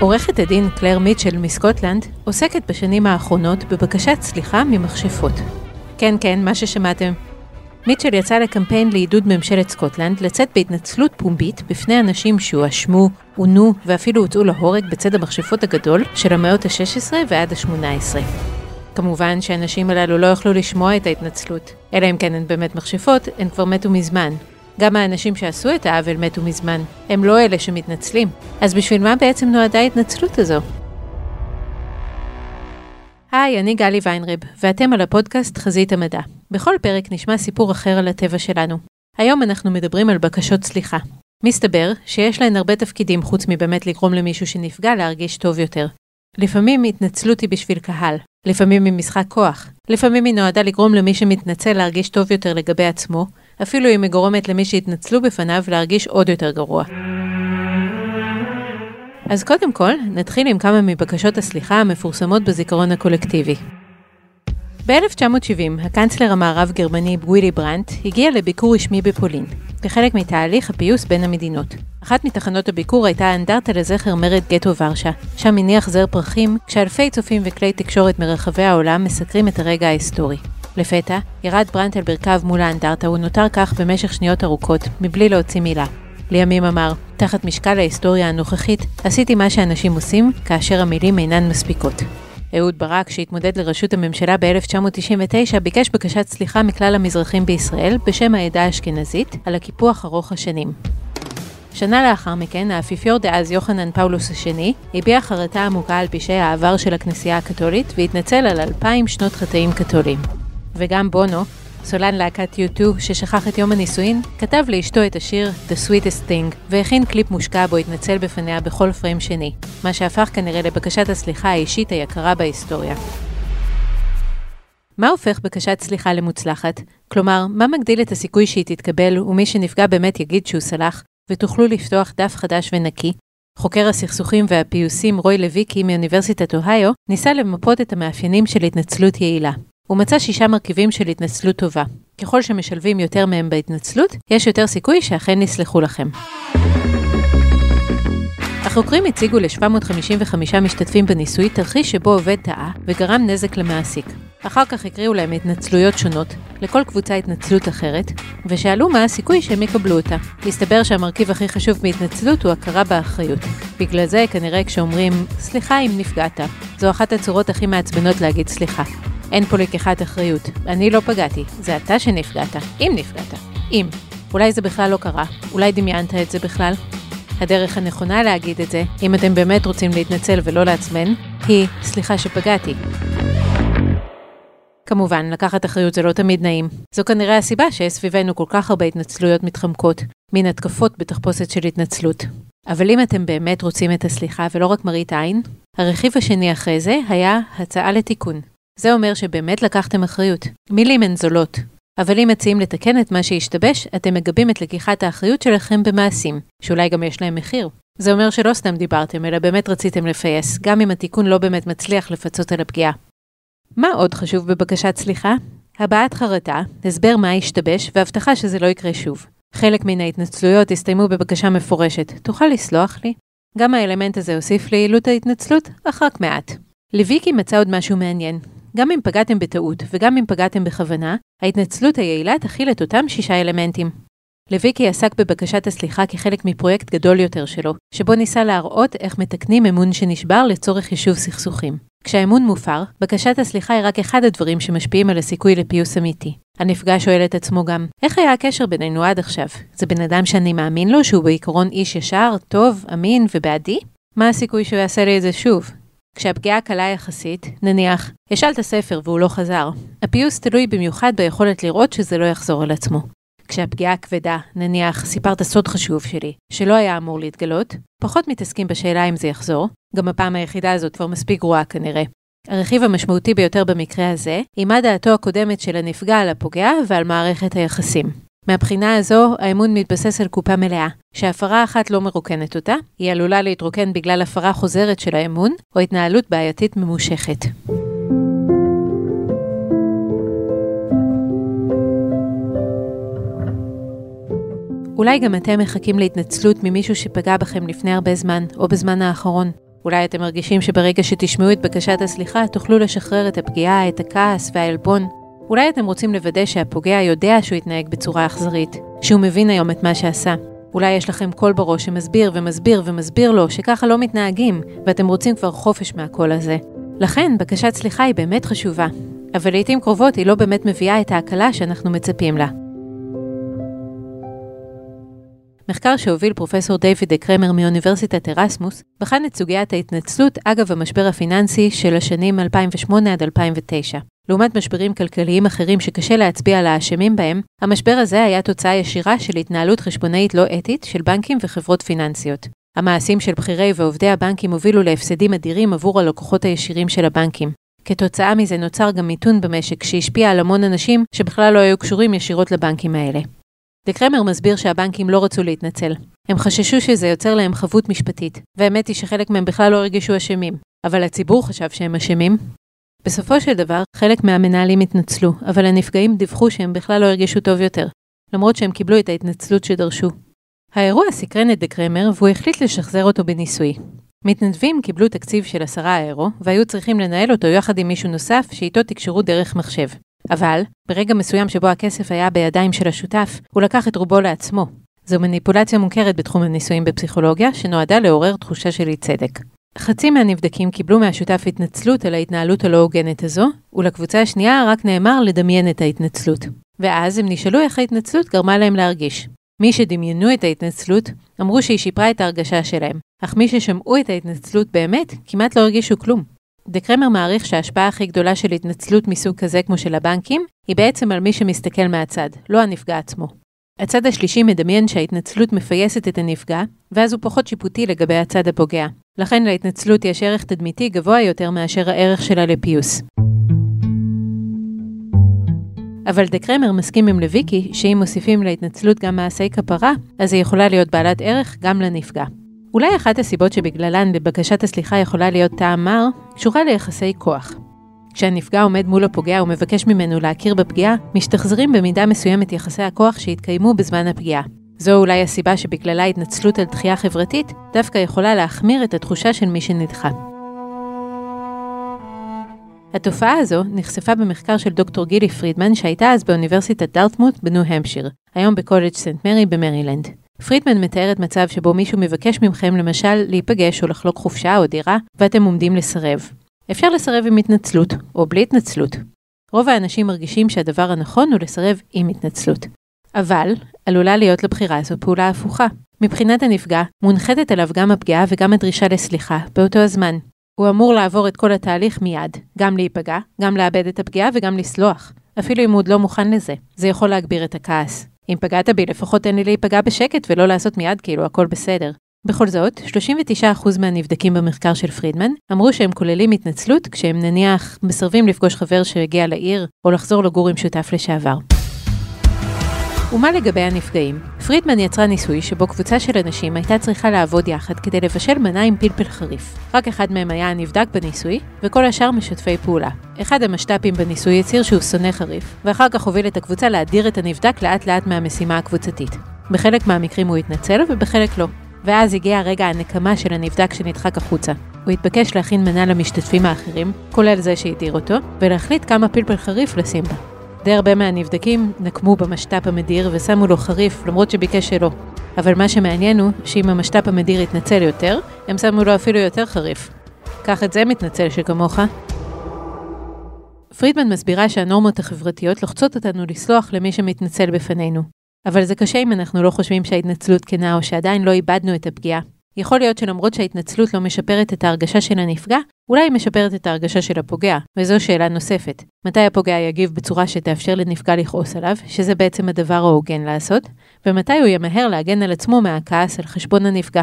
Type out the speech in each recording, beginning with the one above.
עורכת הדין קלר מיטשל מסקוטלנד עוסקת בשנים האחרונות בבקשת סליחה ממכשפות. כן, כן, מה ששמעתם. מיטשל יצא לקמפיין לעידוד ממשלת סקוטלנד לצאת בהתנצלות פומבית בפני אנשים שהואשמו, עונו ואפילו הוצאו להורג בצד המכשפות הגדול של המאות ה-16 ועד ה-18. כמובן שהאנשים הללו לא יכלו לשמוע את ההתנצלות, אלא אם כן הן באמת מכשפות, הן כבר מתו מזמן. גם האנשים שעשו את העוול מתו מזמן, הם לא אלה שמתנצלים. אז בשביל מה בעצם נועדה ההתנצלות הזו? היי, אני גלי ויינרב, ואתם על הפודקאסט חזית המדע. בכל פרק נשמע סיפור אחר על הטבע שלנו. היום אנחנו מדברים על בקשות סליחה. מסתבר שיש להן הרבה תפקידים חוץ מבאמת לגרום למישהו שנפגע להרגיש טוב יותר. לפעמים התנצלות היא בשביל קהל, לפעמים היא משחק כוח, לפעמים היא נועדה לגרום למי שמתנצל להרגיש טוב יותר לגבי עצמו, אפילו אם היא גורמת למי שהתנצלו בפניו להרגיש עוד יותר גרוע. אז קודם כל, נתחיל עם כמה מבקשות הסליחה המפורסמות בזיכרון הקולקטיבי. ב-1970, הקנצלר המערב-גרמני ווילי ברנט הגיע לביקור רשמי בפולין, כחלק מתהליך הפיוס בין המדינות. אחת מתחנות הביקור הייתה האנדרטה לזכר מרד גטו ורשה, שם הניח זר פרחים, כשאלפי צופים וכלי תקשורת מרחבי העולם מסקרים את הרגע ההיסטורי. לפתע, ירד ברנט על ברכיו מול האנדרטה ונותר כך במשך שניות ארוכות, מבלי להוציא מילה. לימים אמר, תחת משקל ההיסטוריה הנוכחית, עשיתי מה שאנשים עושים, כאשר המילים אינן מספיקות. אהוד ברק, שהתמודד לראשות הממשלה ב-1999, ביקש בקשת סליחה מכלל המזרחים בישראל, בשם העדה האשכנזית, על הקיפוח ארוך השנים. שנה לאחר מכן, האפיפיור דאז יוחנן פאולוס השני, הביע חרטה עמוקה על פשעי העבר של הכנסייה הקתולית, והתנצל על אלפיים שנות חטאים קתוליים. וגם בונו, סולן להקת U2 ששכח את יום הנישואין, כתב לאשתו את השיר The Sweetest Thing, והכין קליפ מושקע בו התנצל בפניה בכל פריים שני, מה שהפך כנראה לבקשת הסליחה האישית היקרה בהיסטוריה. מה הופך בקשת סליחה למוצלחת? כלומר, מה מגדיל את הסיכוי שהיא תתקבל ומי שנפגע באמת יגיד שהוא סלח, ותוכלו לפתוח דף חדש ונקי? חוקר הסכסוכים והפיוסים רוי לויקי מאוניברסיטת אוהיו ניסה למפות את המאפיינים של התנצלות יעילה. הוא מצא שישה מרכיבים של התנצלות טובה. ככל שמשלבים יותר מהם בהתנצלות, יש יותר סיכוי שאכן יסלחו לכם. החוקרים הציגו ל-755 משתתפים בניסוי תרחיש שבו עובד טעה וגרם נזק למעסיק. אחר כך הקריאו להם התנצלויות שונות, לכל קבוצה התנצלות אחרת, ושאלו מה הסיכוי שהם יקבלו אותה. מסתבר שהמרכיב הכי חשוב בהתנצלות הוא הכרה באחריות. בגלל זה, כנראה כשאומרים, סליחה אם נפגעת, זו אחת הצורות הכי מעצבנות להגיד סליחה. אין פה לקיחת אחריות. אני לא פגעתי, זה אתה שנפגעת. אם נפגעת. אם. אולי זה בכלל לא קרה, אולי דמיינת את זה בכלל. הדרך הנכונה להגיד את זה, אם אתם באמת רוצים להתנצל ולא לעצבן, היא, סליחה שפגעתי. כמובן, לקחת אחריות זה לא תמיד נעים. זו כנראה הסיבה שיש סביבנו כל כך הרבה התנצלויות מתחמקות, מין התקפות בתחפושת של התנצלות. אבל אם אתם באמת רוצים את הסליחה ולא רק מראית עין, הרכיב השני אחרי זה היה הצעה לתיקון. זה אומר שבאמת לקחתם אחריות. מילים הן זולות, אבל אם מציעים לתקן את מה שהשתבש, אתם מגבים את לקיחת האחריות שלכם במעשים, שאולי גם יש להם מחיר. זה אומר שלא סתם דיברתם, אלא באמת רציתם לפייס, גם אם התיקון לא באמת מצליח לפצות על הפגיעה. מה עוד חשוב בבקשת סליחה? הבעת חרטה, הסבר מה השתבש והבטחה שזה לא יקרה שוב. חלק מן ההתנצלויות הסתיימו בבקשה מפורשת, תוכל לסלוח לי? גם האלמנט הזה הוסיף ליעילות ההתנצלות, אך רק מעט. לויקי מצא עוד משהו מעניין. גם אם פגעתם בטעות וגם אם פגעתם בכוונה, ההתנצלות היעילה תכיל את אותם שישה אלמנטים. לויקי עסק בבקשת הסליחה כחלק מפרויקט גדול יותר שלו, שבו ניסה להראות איך מתקנים אמון שנשבר לצורך יישוב סכסוכים. כשהאמון מופר, בקשת הסליחה היא רק אחד הדברים שמשפיעים על הסיכוי לפיוס אמיתי. הנפגע שואל את עצמו גם, איך היה הקשר בינינו עד עכשיו? זה בן אדם שאני מאמין לו שהוא בעיקרון איש ישר, טוב, אמין ובעדי? מה הסיכוי שהוא יעשה לי את זה שוב? כשהפגיעה קלה יחסית, נניח, השאלת ספר והוא לא חזר, הפיוס תלוי במיוחד ביכולת לראות שזה לא יחזור על עצמו. כשהפגיעה כבדה, נניח, סיפרת סוד חשוב שלי, שלא היה אמור להתגלות, פחות מתעסקים בשאלה אם זה יחזור, גם הפעם היחידה הזאת כבר מספיק גרועה כנראה. הרכיב המשמעותי ביותר במקרה הזה, היא מה דעתו הקודמת של הנפגע על הפוגע ועל מערכת היחסים. מהבחינה הזו, האמון מתבסס על קופה מלאה. שהפרה אחת לא מרוקנת אותה, היא עלולה להתרוקן בגלל הפרה חוזרת של האמון, או התנהלות בעייתית ממושכת. אולי גם אתם מחכים להתנצלות ממישהו שפגע בכם לפני הרבה זמן, או בזמן האחרון. אולי אתם מרגישים שברגע שתשמעו את בקשת הסליחה, תוכלו לשחרר את הפגיעה, את הכעס והעלבון. אולי אתם רוצים לוודא שהפוגע יודע שהוא התנהג בצורה אכזרית, שהוא מבין היום את מה שעשה. אולי יש לכם קול בראש שמסביר ומסביר ומסביר לו שככה לא מתנהגים, ואתם רוצים כבר חופש מהקול הזה. לכן, בקשת סליחה היא באמת חשובה, אבל לעיתים קרובות היא לא באמת מביאה את ההקלה שאנחנו מצפים לה. מחקר שהוביל פרופסור דיוויד קרמר מאוניברסיטת ארסמוס, בחן את סוגיית ההתנצלות אגב המשבר הפיננסי של השנים 2008 עד 2009. לעומת משברים כלכליים אחרים שקשה להצביע על האשמים בהם, המשבר הזה היה תוצאה ישירה של התנהלות חשבונאית לא אתית של בנקים וחברות פיננסיות. המעשים של בכירי ועובדי הבנקים הובילו להפסדים אדירים עבור הלקוחות הישירים של הבנקים. כתוצאה מזה נוצר גם מיתון במשק שהשפיע על המון אנשים שבכלל לא היו קשורים ישירות לבנקים האלה. דקרמר מסביר שהבנקים לא רצו להתנצל. הם חששו שזה יוצר להם חבות משפטית, והאמת היא שחלק מהם בכלל לא הרגישו אשמים. אבל הציבור חשב שהם אשמים. בסופו של דבר, חלק מהמנהלים התנצלו, אבל הנפגעים דיווחו שהם בכלל לא הרגישו טוב יותר, למרות שהם קיבלו את ההתנצלות שדרשו. האירוע סקרן את דקרמר והוא החליט לשחזר אותו בניסוי. מתנדבים קיבלו תקציב של עשרה אירו, והיו צריכים לנהל אותו יחד עם מישהו נוסף שאיתו תקשרו דרך מחשב. אבל, ברגע מסוים שבו הכסף היה בידיים של השותף, הוא לקח את רובו לעצמו. זו מניפולציה מוכרת בתחום הניסויים בפסיכולוגיה, שנועדה לעורר תחושה של אי צדק. חצי מהנבדקים קיבלו מהשותף התנצלות על ההתנהלות הלא הוגנת הזו, ולקבוצה השנייה רק נאמר לדמיין את ההתנצלות. ואז הם נשאלו איך ההתנצלות גרמה להם להרגיש. מי שדמיינו את ההתנצלות, אמרו שהיא שיפרה את ההרגשה שלהם, אך מי ששמעו את ההתנצלות באמת, כמעט לא הרגישו כלום. דקרמר מעריך שההשפעה הכי גדולה של התנצלות מסוג כזה כמו של הבנקים, היא בעצם על מי שמסתכל מהצד, לא הנפגע עצמו. הצד השלישי מדמיין שההתנצלות מפייסת את הנפגע, ואז הוא פחות שיפוטי לגבי הצד הפוגע. לכן להתנצלות יש ערך תדמיתי גבוה יותר מאשר הערך שלה לפיוס. אבל דקרמר מסכים עם לויקי שאם מוסיפים להתנצלות גם מעשי כפרה, אז היא יכולה להיות בעלת ערך גם לנפגע. אולי אחת הסיבות שבגללן לבקשת הסליחה יכולה להיות טעם מר, קשורה ליחסי כוח. כשהנפגע עומד מול הפוגע ומבקש ממנו להכיר בפגיעה, משתחזרים במידה מסוימת יחסי הכוח שהתקיימו בזמן הפגיעה. זו אולי הסיבה שבגללה התנצלות על דחייה חברתית דווקא יכולה להחמיר את התחושה של מי שנדחה. התופעה הזו נחשפה במחקר של דוקטור גילי פרידמן שהייתה אז באוניברסיטת דארטמוט בניו המפשיר, היום בקולג' סנט מרי במרילנד. פרידמן מתארת מצב שבו מישהו מבקש מכם למשל להיפגש או לחלוק חופשה או דירה, ואתם עומדים לסרב. אפשר לסרב עם התנצלות, או בלי התנצלות. רוב האנשים מרגישים שהדבר הנכון הוא לסרב עם התנצלות. אבל, עלולה להיות לבחירה הזו פעולה הפוכה. מבחינת הנפגע, מונחתת עליו גם הפגיעה וגם הדרישה לסליחה, באותו הזמן. הוא אמור לעבור את כל התהליך מיד, גם להיפגע, גם לאבד את הפגיעה וגם לסלוח. אפילו אם הוא עוד לא מוכן לזה. זה יכול להגביר את הכעס. אם פגעת בי, לפחות תן לי להיפגע בשקט ולא לעשות מיד כאילו הכל בסדר. בכל זאת, 39% מהנבדקים במחקר של פרידמן אמרו שהם כוללים התנצלות כשהם נניח מסרבים לפגוש חבר שהגיע לעיר או לחזור לגור עם שותף לשעבר. ומה לגבי הנפגעים? פרידמן יצרה ניסוי שבו קבוצה של אנשים הייתה צריכה לעבוד יחד כדי לבשל מנה עם פלפל חריף. רק אחד מהם היה הנבדק בניסוי, וכל השאר משתפי פעולה. אחד המשת"פים בניסוי הצהיר שהוא שונא חריף, ואחר כך הוביל את הקבוצה להדיר את הנבדק לאט לאט מהמשימה הקבוצתית. בחלק מהמקרים הוא התנצל ובחלק לא. ואז הגיע רגע הנקמה של הנבדק שנדחק החוצה. הוא התבקש להכין מנה למשתתפים האחרים, כולל זה שהדיר אותו, ולהחליט כמה פלפל חריף לשים בה. די הרבה מהנבדקים נקמו במשת"פ המדיר ושמו לו חריף, למרות שביקש שלא. אבל מה שמעניין הוא שאם המשת"פ המדיר יתנצל יותר, הם שמו לו אפילו יותר חריף. קח את זה מתנצל שכמוך. פרידמן מסבירה שהנורמות החברתיות לוחצות אותנו לסלוח למי שמתנצל בפנינו. אבל זה קשה אם אנחנו לא חושבים שההתנצלות כנה או שעדיין לא איבדנו את הפגיעה. יכול להיות שלמרות שההתנצלות לא משפרת את ההרגשה של הנפגע, אולי היא משפרת את ההרגשה של הפוגע, וזו שאלה נוספת. מתי הפוגע יגיב בצורה שתאפשר לנפגע לכעוס עליו, שזה בעצם הדבר ההוגן לעשות, ומתי הוא ימהר להגן על עצמו מהכעס על חשבון הנפגע.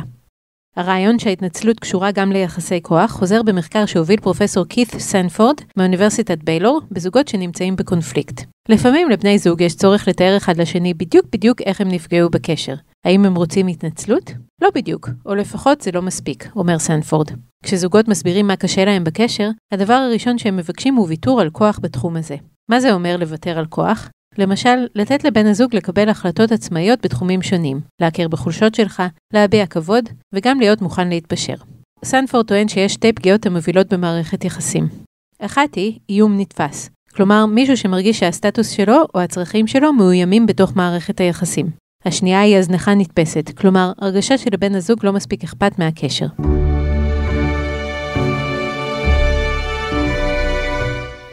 הרעיון שההתנצלות קשורה גם ליחסי כוח חוזר במחקר שהוביל פרופסור כית סנפורד מאוניברסיטת ביילור בזוגות שנמצאים בקונפליקט. לפעמים לבני זוג יש צורך לתאר אחד לשני בדיוק בדיוק איך הם נפגעו בקשר. האם הם רוצים התנצלות? לא בדיוק, או לפחות זה לא מספיק, אומר סנפורד. כשזוגות מסבירים מה קשה להם בקשר, הדבר הראשון שהם מבקשים הוא ויתור על כוח בתחום הזה. מה זה אומר לוותר על כוח? למשל, לתת לבן הזוג לקבל החלטות עצמאיות בתחומים שונים, להכיר בחולשות שלך, להביע כבוד, וגם להיות מוכן להתפשר. סנפורד טוען שיש שתי פגיעות המובילות במערכת יחסים. אחת היא איום נתפס, כלומר מישהו שמרגיש שהסטטוס שלו או הצרכים שלו מאוימים בתוך מערכת היחסים. השנייה היא הזנחה נתפסת, כלומר הרגשה שלבן הזוג לא מספיק אכפת מהקשר.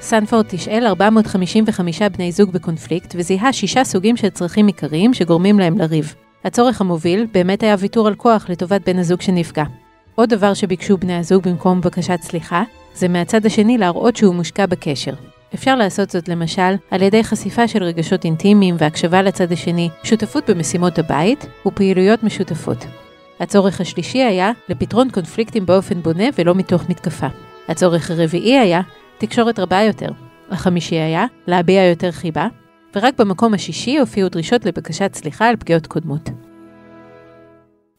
סנפורד תשאל 455 בני זוג בקונפליקט וזיהה שישה סוגים של צרכים עיקריים שגורמים להם לריב. הצורך המוביל באמת היה ויתור על כוח לטובת בן הזוג שנפגע. עוד דבר שביקשו בני הזוג במקום בקשת סליחה, זה מהצד השני להראות שהוא מושקע בקשר. אפשר לעשות זאת למשל על ידי חשיפה של רגשות אינטימיים והקשבה לצד השני, שותפות במשימות הבית ופעילויות משותפות. הצורך השלישי היה לפתרון קונפליקטים באופן בונה ולא מתוך מתקפה. הצורך הרביעי היה תקשורת רבה יותר. החמישי היה להביע יותר חיבה, ורק במקום השישי הופיעו דרישות לבקשת סליחה על פגיעות קודמות.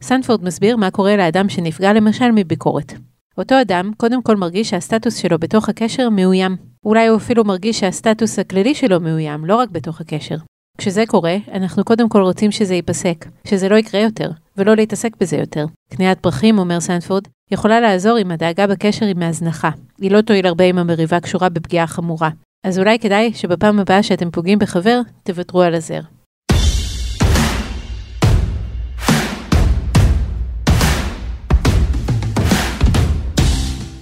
סנפורד מסביר מה קורה לאדם שנפגע למשל מביקורת. אותו אדם קודם כל מרגיש שהסטטוס שלו בתוך הקשר מאוים. אולי הוא אפילו מרגיש שהסטטוס הכללי שלו מאוים, לא רק בתוך הקשר. כשזה קורה, אנחנו קודם כל רוצים שזה ייפסק, שזה לא יקרה יותר, ולא להתעסק בזה יותר. קניית פרחים, אומר סנפורד, יכולה לעזור אם הדאגה בקשר היא מהזנחה. היא לא תועיל הרבה אם המריבה קשורה בפגיעה חמורה. אז אולי כדאי שבפעם הבאה שאתם פוגעים בחבר, תוותרו על הזר.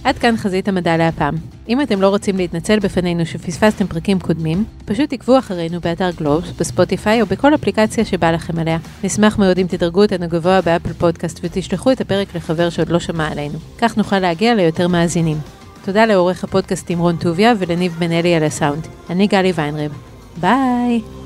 עד כאן חזית המדע להפעם. אם אתם לא רוצים להתנצל בפנינו שפספסתם פרקים קודמים, פשוט תקבו אחרינו באתר גלובס, בספוטיפיי או בכל אפליקציה שבא לכם עליה. נשמח מאוד אם תדרגו אותנו גבוה באפל פודקאסט ותשלחו את הפרק לחבר שעוד לא שמע עלינו. כך נוכל להגיע ליותר מאזינים. תודה לעורך הפודקאסטים רון טוביה ולניב בן אלי על הסאונד. אני גלי ויינרב. ביי!